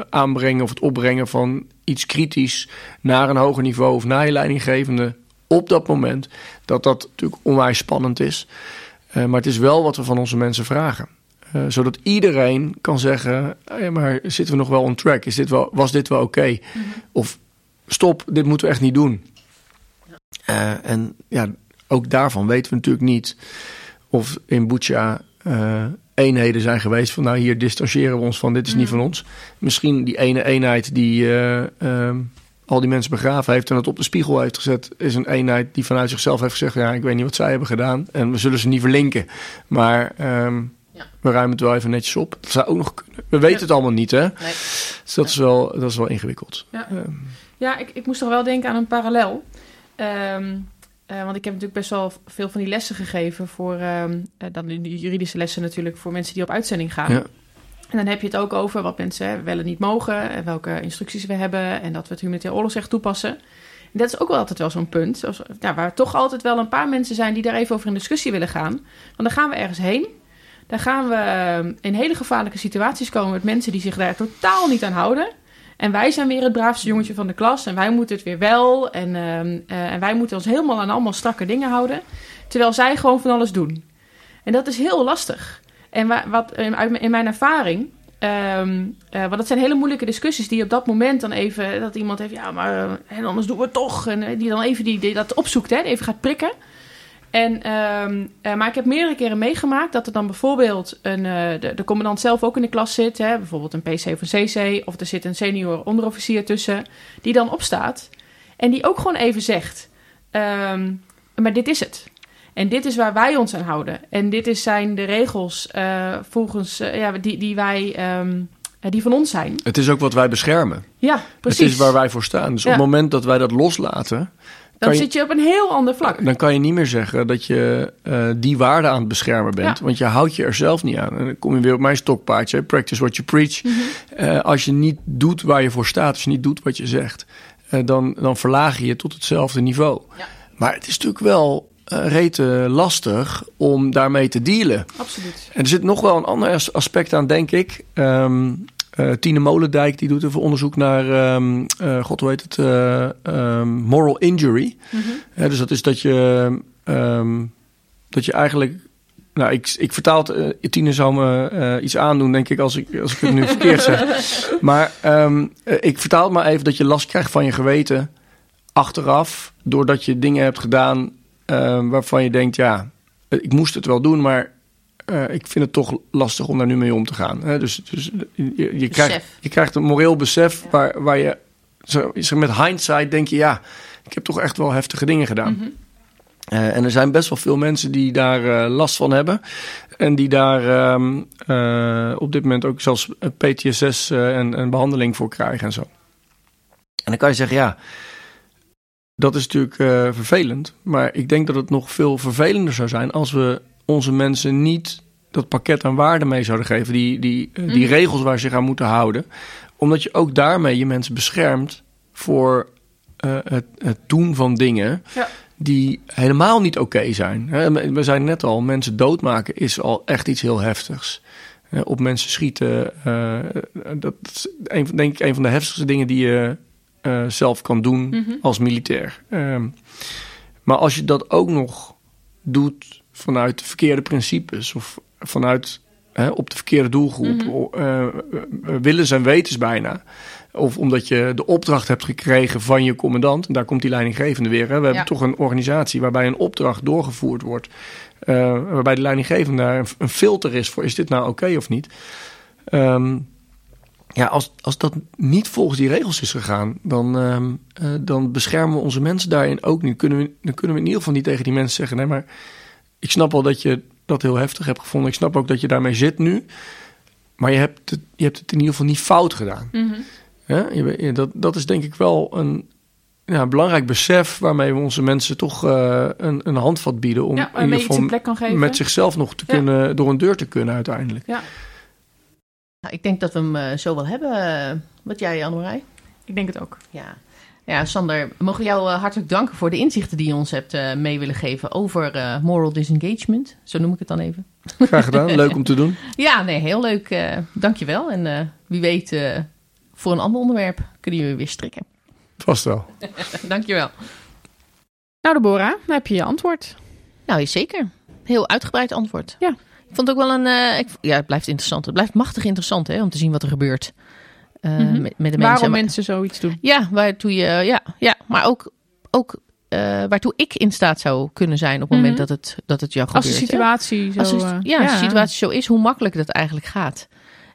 aanbrengen of het opbrengen van iets kritisch naar een hoger niveau of naar je leidinggevende op dat moment, dat dat natuurlijk onwijs spannend is. Uh, maar het is wel wat we van onze mensen vragen. Uh, zodat iedereen kan zeggen: maar zitten we nog wel on track? Is dit wel, was dit wel oké? Okay? Mm -hmm. Of stop, dit moeten we echt niet doen. Uh, en ja, ook daarvan weten we natuurlijk niet of in Bucha eenheden zijn geweest van nou hier distancieren we ons van, dit is mm -hmm. niet van ons. Misschien die ene eenheid die al die mensen begraven heeft en het op de spiegel heeft gezet, is een eenheid die vanuit zichzelf heeft gezegd: Ja, ik weet niet wat zij hebben gedaan en we zullen ze niet verlinken. Maar um, ja. we ruimen het wel even netjes op. Dat zou ook nog kunnen. We weten ja. het allemaal niet, hè? Nee. Dus dat, is wel, dat is wel ingewikkeld. Ja, um, ja ik, ik moest toch wel denken aan een parallel. Um, uh, want ik heb natuurlijk best wel veel van die lessen gegeven voor, um, uh, dan die juridische lessen natuurlijk, voor mensen die op uitzending gaan. Ja. En dan heb je het ook over wat mensen wel en niet mogen, en welke instructies we hebben en dat we het humanitair oorlogsrecht toepassen. En dat is ook wel altijd wel zo'n punt, zoals, ja, waar toch altijd wel een paar mensen zijn die daar even over in discussie willen gaan. Want dan gaan we ergens heen, dan gaan we in hele gevaarlijke situaties komen met mensen die zich daar totaal niet aan houden. En wij zijn weer het braafste jongetje van de klas en wij moeten het weer wel. En, uh, uh, en wij moeten ons helemaal aan allemaal strakke dingen houden. Terwijl zij gewoon van alles doen. En dat is heel lastig. En wa wat in mijn ervaring. Uh, want dat zijn hele moeilijke discussies die op dat moment dan even. Dat iemand heeft, ja, maar uh, anders doen we het toch. En die dan even die, dat opzoekt, hè, even gaat prikken. En, um, maar ik heb meerdere keren meegemaakt dat er dan bijvoorbeeld een, de, de, commandant zelf ook in de klas zit. Hè, bijvoorbeeld een PC of een CC. Of er zit een senior onderofficier tussen. Die dan opstaat. En die ook gewoon even zegt: um, Maar dit is het. En dit is waar wij ons aan houden. En dit is zijn de regels uh, volgens ja, die, die wij. Um, die van ons zijn. Het is ook wat wij beschermen. Ja, precies. Het is waar wij voor staan. Dus ja. op het moment dat wij dat loslaten. Dan je, zit je op een heel ander vlak. Dan kan je niet meer zeggen dat je uh, die waarde aan het beschermen bent. Ja. Want je houdt je er zelf niet aan. En dan kom je weer op mijn stokpaardje. Practice what you preach. Mm -hmm. als je niet doet waar je voor staat. Als je niet doet wat je zegt. dan, dan verlaag je je tot hetzelfde niveau. Ja. Maar het is natuurlijk wel uh, rete lastig om daarmee te dealen. Absoluut. En er zit nog wel een ander aspect aan, denk ik. Um, uh, Tine Molendijk die doet even onderzoek naar, um, uh, god hoe heet het, um, moral injury. Mm -hmm. dus dat is dat je, dat je eigenlijk nou, ik, ik vertaal het. Tine zou me iets aandoen, denk ik, als ik, als ik het nu verkeerd zeg. Maar ik vertaal het maar even dat je last krijgt van je geweten achteraf. Doordat je dingen hebt gedaan waarvan je denkt, ja, ik moest het wel doen, maar uh, ik vind het toch lastig om daar nu mee om te gaan. Hè? Dus, dus je, je, krijgt, je krijgt een moreel besef ja. waar, waar je zo, met hindsight denk je, ja, ik heb toch echt wel heftige dingen gedaan. Mm -hmm. uh, en er zijn best wel veel mensen die daar last van hebben. En die daar um, op dit moment ook zelfs PTSS en, en behandeling voor krijgen en zo. En dan kan je zeggen, ja, dat is natuurlijk vervelend. Maar ik denk dat het nog veel vervelender zou zijn als we onze mensen niet dat pakket aan waarde mee zouden geven. Die, die, uh, die mm. regels waar ze zich aan moeten houden. Omdat je ook daarmee je mensen beschermt voor uh, het, het, doen van dingen. Ja. Die helemaal niet oké okay zijn. We zijn net al, mensen doodmaken is al echt iets heel heftigs. Op mensen schieten, dat is een, denk ik een van de heftigste dingen die je uh, zelf kan doen mm -hmm. als militair. Uh, maar als je dat ook nog doet vanuit de verkeerde principes of vanuit hè, op de verkeerde doelgroep, mm -hmm. uh, willens en wetens bijna. Of omdat je de opdracht hebt gekregen van je commandant. En daar komt die leidinggevende weer. Hè. We ja. hebben toch een organisatie waarbij een opdracht doorgevoerd wordt. Uh, waarbij de leidinggevende daar een, een, filter is voor: is dit nou oké okay of niet? Um, ja, als, als dat niet volgens die regels is gegaan, dan, um, uh, dan beschermen we onze mensen daarin ook niet. Kunnen we, dan kunnen we in ieder geval niet tegen die mensen zeggen: nee, maar ik snap wel dat je dat heel heftig hebt gevonden. Ik snap ook dat je daarmee zit nu. Maar je hebt het, je hebt het in ieder geval niet fout gedaan. Mm -hmm. ja, je, dat, dat is denk ik wel een ja, belangrijk besef waarmee we onze mensen toch uh, een, een handvat bieden. Om ja, in ieder geval plek kan geven. met zichzelf nog te ja. kunnen, door een deur te kunnen uiteindelijk. Ja. Nou, ik denk dat we hem eh, zo wel hebben. eh, wat jij, Annemarij? Ik denk het ook. Ja. Ja, Sander, mogen we jou eh, hartelijk danken voor de inzichten die je ons hebt eh, mee willen geven over eh, moral disengagement. Zo noem ik het dan even. Graag gedaan, leuk om te doen. Ja, nee, heel leuk. eh dankjewel. En eh, wie weet, eh, voor een ander onderwerp kunnen jullie weer strikken. Vast wel. dankjewel. Nou, Deborah, dan heb je je antwoord. Nou, zeker. Heel uitgebreid antwoord. Ja. Ik vond het ook wel een... eh, ik, ja, het blijft interessant. Het blijft machtig interessant hè, om te zien wat er gebeurt. Eh, Mhm. met, met de mensen. Waarom mensen zoiets doen. Ja, waartoe je, ja, ja, maar ook, ook eh, waartoe ik in staat zou kunnen zijn op het moment Mhm. dat het, dat het jou Als de gebeurt. hè? situatie zo... Eh, ja, als de situatie zo is, hoe makkelijk dat eigenlijk gaat.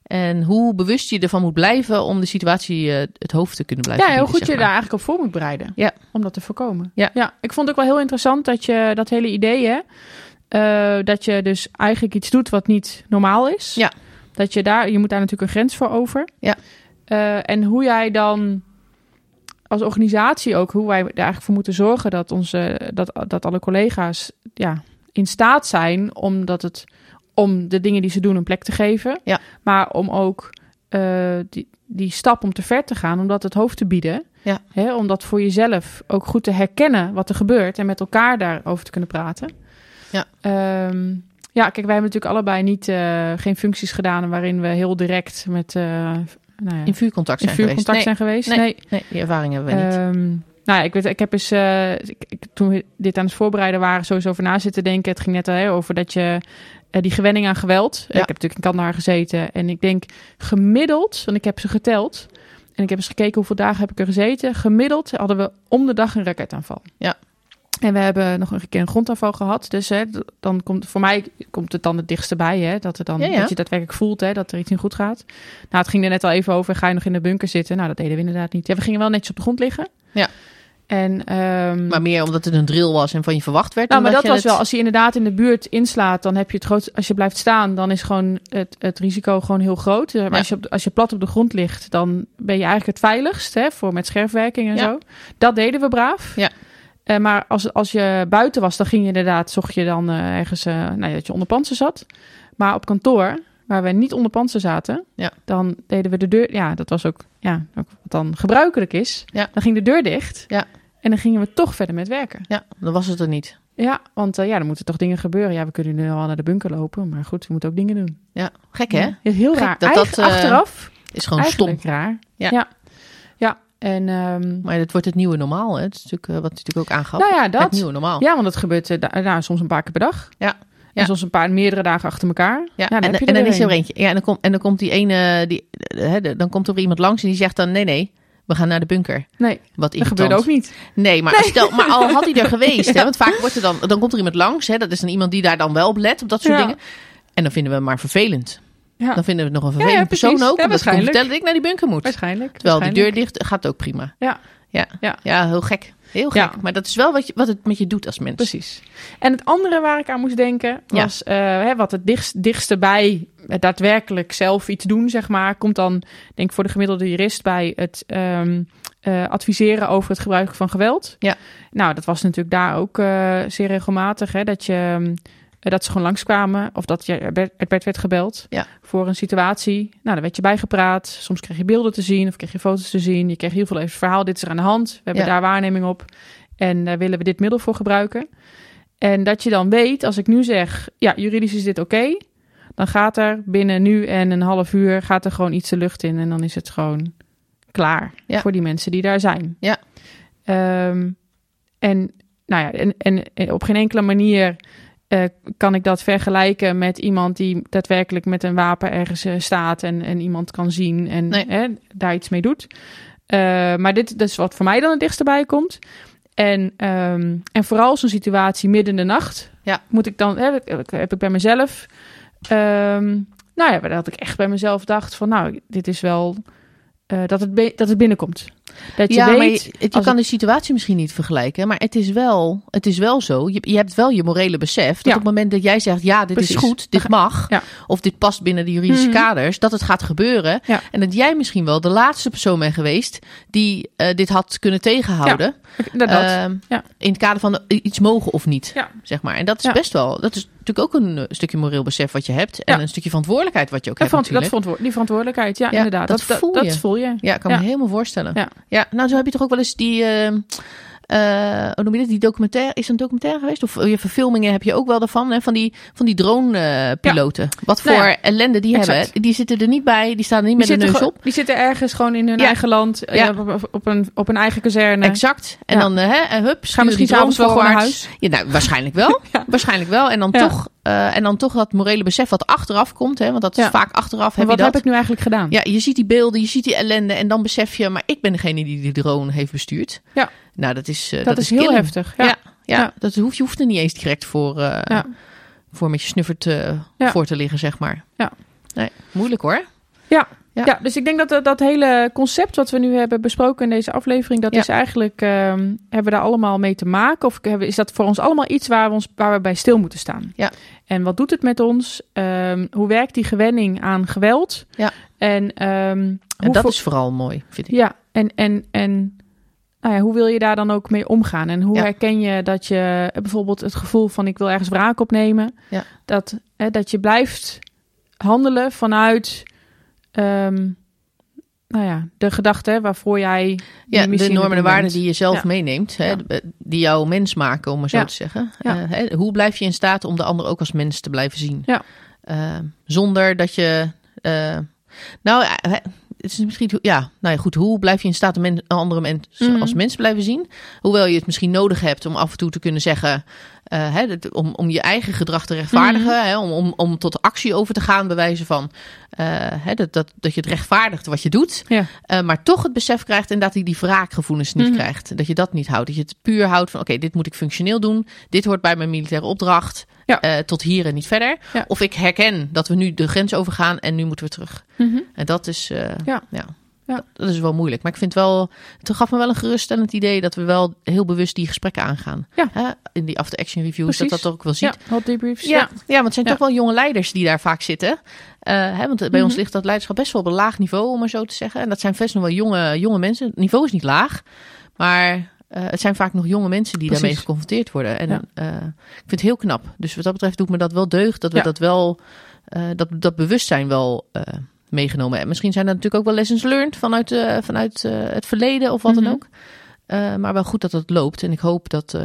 En hoe bewust je ervan moet blijven om de situatie het hoofd te kunnen blijven Ja, heel bieden, goed je daar eigenlijk op voor moet bereiden. Ja. Om dat te voorkomen. Ja. ja. Ik vond het ook wel heel interessant dat je dat hele idee, hè, dat je dus eigenlijk iets doet wat niet normaal is. Ja. Dat je daar, je moet daar natuurlijk een grens voor over. Ja. Eh, en hoe jij dan als organisatie ook, hoe wij er eigenlijk voor moeten zorgen dat onze, dat, dat alle collega's ja, in staat zijn omdat het om de dingen die ze doen een plek te geven. Ja. Maar om ook eh, die, die stap om te ver te gaan, om dat het hoofd te bieden. Ja. Hè, om dat voor jezelf ook goed te herkennen wat er gebeurt en met elkaar daarover te kunnen praten. Ja. Ehm, ja, kijk, wij hebben natuurlijk allebei niet, eh, geen functies gedaan waarin we heel direct met uh, nou ja, In vuurcontact in zijn vuurcontact geweest. zijn geweest. Nee. Nee. Nee, die ervaring hebben we niet. Ehm, nou ja, ik weet, ik heb eens, eh, ik, ik- toen we dit aan het voorbereiden waren, sowieso over na zitten denken. Het ging net al hè, over dat je eh, die gewenning aan geweld. Ik heb natuurlijk in Kandahar gezeten en ik denk gemiddeld, want ik heb ze geteld en ik heb eens gekeken hoeveel dagen heb ik er gezeten. Gemiddeld hadden we om de dag een raketaanval. Ja. En we hebben nog een keer een grondaanval gehad. Dus hè, dan komt voor mij komt het dan het dichtste bij, hè, dat, er dan, Ja, ja. dat je daadwerkelijk voelt hè, dat er iets niet goed gaat. Nou, het ging er net al even over. Ga je nog in de bunker zitten? Nou, dat deden we inderdaad niet. Ja, we gingen wel netjes op de grond liggen. Ja. En, ehm, maar meer omdat het een drill was en van je verwacht werd. nou, maar dat was je wel, als hij inderdaad in de buurt inslaat, dan heb je het groot. Als je blijft staan, dan is gewoon het, het risico gewoon heel groot. Eh, Maar Ja. als, je op, als je plat op de grond ligt, dan ben je eigenlijk het veiligst hè, voor met scherfwerking en Ja. zo. Dat deden we braaf. Ja. Eh, maar als, als je buiten was, dan ging je inderdaad, zocht je dan eh, ergens eh, nou, dat je onder pantsen zat. Maar op kantoor, waar we niet onder pantsen zaten, Ja. dan deden we de deur. Ja, dat was ook, ja, ook wat dan gebruikelijk is. Ja. Dan ging de deur dicht. Ja. En dan gingen we toch verder met werken. Ja, dan was het er niet. Ja, want ja, er moeten toch dingen gebeuren. Ja, we kunnen nu al naar de bunker lopen, maar goed, we moeten ook dingen doen. Ja, gek hè? Ja, heel Gek raar. dat Eigen- dat, achteraf Is gewoon stom. raar. Ja. ja. En ehm, Maar het wordt het nieuwe normaal. Hè? Het is natuurlijk, eh, wat natuurlijk ook aangaf. nou ja, Het dat. nieuwe normaal. Ja, want dat gebeurt da- nou, soms een paar keer per dag. Ja. En soms een paar meerdere dagen achter elkaar. Ja, Nou, dan en, dan is er eentje. Ja, en dan, komt en dan komt die ene, die, eh, hè, dan komt er iemand langs en die zegt dan: nee, nee, we gaan naar de bunker. Nee, Wat dat gebeurde ook niet. Nee, maar, Stel, maar al had hij er geweest, hè, want vaak wordt er dan, dan komt er iemand langs, hè, dat is dan iemand die daar dan wel op let, op dat soort Ja. dingen. En dan vinden we hem maar vervelend. Ja, Dan vinden we het nog een vervelend persoon ook, Ja, waarschijnlijk. vertellen dat ik naar die bunker moet. waarschijnlijk. Terwijl die deur dicht gaat ook prima. Ja, Ja, Ja. ja heel gek. Heel gek. Ja. Maar dat is wel wat, je, wat het met je doet als mens. precies. En het andere waar ik aan moest denken Ja. was eh, hè, wat het dichtst, dichtste bij het daadwerkelijk zelf iets doen, zeg maar, komt dan, denk ik, voor de gemiddelde jurist bij het ehm, eh, adviseren over het gebruik van geweld. Ja. Nou, dat was natuurlijk daar ook eh, zeer regelmatig, hè, dat je ehm, eh, dat ze gewoon langskwamen of dat je er werd, er werd gebeld Ja. voor een situatie. Nou, daar werd je bijgepraat. Soms kreeg je beelden te zien of kreeg je foto's te zien. Je kreeg heel veel even verhaal. Dit is er aan de hand. We hebben Ja. daar waarneming op. En daar willen we dit middel voor gebruiken. En dat je dan weet, als ik nu zeg, ja, juridisch is dit oké, dan gaat er binnen nu en een half uur gaat er gewoon iets de lucht in en dan is het gewoon klaar Ja. voor die mensen die daar zijn. Ja. Ehm, en nou ja, en, en, en op geen enkele manier eh, kan ik dat vergelijken met iemand die daadwerkelijk met een wapen ergens eh, staat en, en iemand kan zien en Nee. hè, daar iets mee doet. Eh, maar dit, dit is wat voor mij dan het dichtst bij komt. En, ehm, en vooral zo'n situatie midden in de nacht. Ja. Moet ik dan, hè, heb, heb ik bij mezelf. ehm, nou ja, dat ik echt bij mezelf dacht van nou, dit is wel eh, dat, het dat het binnenkomt. Dat je ja, maar weet, je, kan de situatie misschien niet vergelijken, maar het is wel, het is wel zo. Je, je hebt wel je morele besef dat Ja. op het moment dat jij zegt, ja, dit is goed, dit mag, Ja. of dit past binnen de juridische Mhm. kaders, dat het gaat gebeuren. En dat jij misschien wel de laatste persoon bent geweest die eh, dit had kunnen tegenhouden. Ehm, Ja. In het kader van iets mogen of niet, zeg maar. En dat is best wel, dat is natuurlijk ook een eh, stukje moreel besef wat je hebt. En Ja. een stukje verantwoordelijkheid wat je ook Dat, hebt verant- dat natuurlijk. verantwo- die verantwoordelijkheid, ja, Ja, inderdaad. dat voel dat, je. voel je. Ja, ik kan me helemaal voorstellen. Ja. nou zo heb je toch ook wel eens die... eh, eh, hoe noem je dat? Die documentaire, is een documentaire geweest? Of je verfilmingen heb je ook wel daarvan, hè? Van die, van die drone-piloten. Wat voor Nou ja, ellende die exact. hebben. Die zitten er niet bij, die staan er niet Die met de neus op. die zitten ergens gewoon in hun Ja. eigen land, eh, Ja. op, op een, op een eigen kazerne. Exact. En dan, eh, hè, en hup, Gaan misschien s'avonds wel naar huis. Ja, nou, waarschijnlijk wel. Waarschijnlijk wel. En dan, toch, eh, en dan toch dat morele besef wat achteraf komt. Hè, want dat is Ja. vaak achteraf. Heb wat je dat. heb ik nu eigenlijk gedaan? Ja, je ziet die beelden, je ziet die ellende. En dan besef je, maar ik ben degene die die drone heeft bestuurd. Ja. Nou, dat is, eh, dat, is heel killing. heftig. Ja. Ja, ja, Ja. Dat hoeft, je hoeft er niet eens direct voor, Ja. voor met je snuffert eh, voor te liggen, zeg maar. Ja. Nee, moeilijk hoor. Ja. Ja. Dus ik denk dat dat, hele concept wat we nu hebben besproken in deze aflevering, dat is eigenlijk, ehm, hebben we daar allemaal mee te maken? Of hebben, is dat voor ons allemaal iets waar we, ons, waar we bij stil moeten staan? Ja. En wat doet het met ons? Ehm, hoe werkt die gewenning aan geweld? Ja. En, ehm, En dat is vooral mooi, vind ik. Ja, en, en, en nou ja, hoe wil je daar dan ook mee omgaan? En hoe Ja. herken je dat je eh, bijvoorbeeld het gevoel van ik wil ergens wraak opnemen, Ja. dat, hè, dat je blijft handelen vanuit ehm, nou ja, de gedachte waarvoor jij Ja, de normen en waarden die je zelf Ja. meeneemt, hè, die jou mens maken, om maar zo te zeggen. Eh, hè, hoe blijf je in staat om de ander ook als mens te blijven zien? Ja. Eh, zonder dat je. eh, nou, het is misschien. Ja, nou ja, goed. Hoe blijf je in staat om men, andere mens Mhm. als mens te blijven zien? Hoewel je het misschien nodig hebt om af en toe te kunnen zeggen. Eh, dat- om, om je eigen gedrag te rechtvaardigen, Mhm. om, om, om tot actie over te gaan, bewijzen van eh, dat, dat, dat je het rechtvaardigt wat je doet. Ja. Eh, maar toch het besef krijgt en dat hij die wraakgevoelens niet Mhm. krijgt. Dat je dat niet houdt. Dat je het puur houdt van oké, dit moet ik functioneel doen. Dit hoort bij mijn militaire opdracht. Ja. Tot hier en niet verder. Ja. Of ik herken dat we nu de grens overgaan en nu moeten we terug. Mhm. En dat is, Ja. ja. Ja. Dat, is wel moeilijk. Maar ik vind wel, het gaf me wel een geruststellend idee dat we wel heel bewust die gesprekken aangaan. Ja. Hè? In die after-action reviews, Precies. dat dat ook wel ziet. Ja, hot debriefs. Ja, ja. want het zijn Ja. toch wel jonge leiders die daar vaak zitten. Eh, hè, want bij ons Mhm. ligt dat leiderschap best wel op een laag niveau, om maar zo te zeggen. En dat zijn best nog wel jonge, jonge mensen. Het niveau is niet laag, maar eh, het zijn vaak nog jonge mensen die Precies. daarmee geconfronteerd worden. En Ja. eh, ik vind het heel knap. Dus wat dat betreft doet me dat wel deugd dat we Ja. dat wel, dat, dat bewustzijn wel meegenomen hebben. Misschien zijn er natuurlijk ook wel lessons learned vanuit, eh, vanuit eh, het verleden of wat Mhm. dan ook. Eh, maar wel goed dat het loopt. En ik hoop dat,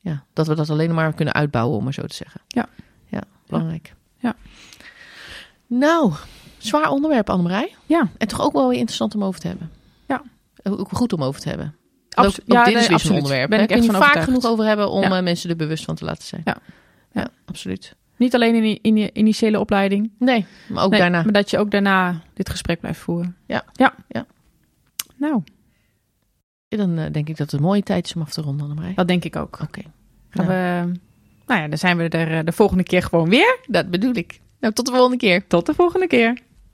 ja, dat we dat alleen maar kunnen uitbouwen, om maar zo te zeggen. Ja. Ja, belangrijk. Ja. Nou, zwaar onderwerp, Annemarij. Ja, En toch ook wel weer interessant om over te hebben. Ja. Ook goed om over te hebben. Abso- ook, ook ja, dit nee, is weer zo'n absoluut. onderwerp. Ben hè? ik echt Kun je vaak genoeg over hebben om Ja. mensen er bewust van te laten zijn. Ja, Ja. absoluut. Niet alleen in die, in die initiële opleiding, Nee, maar ook nee, daarna. maar dat je ook daarna dit gesprek blijft voeren. Ja. Ja. Ja. Nou, Dan eh, denk ik dat het een mooie tijd is om af te ronden, Annemarij. dat denk ik ook. Oké. Nou. we, nou ja, dan zijn we er eh, de volgende keer gewoon weer. Dat bedoel ik. Nou, tot de volgende keer. Tot de volgende keer.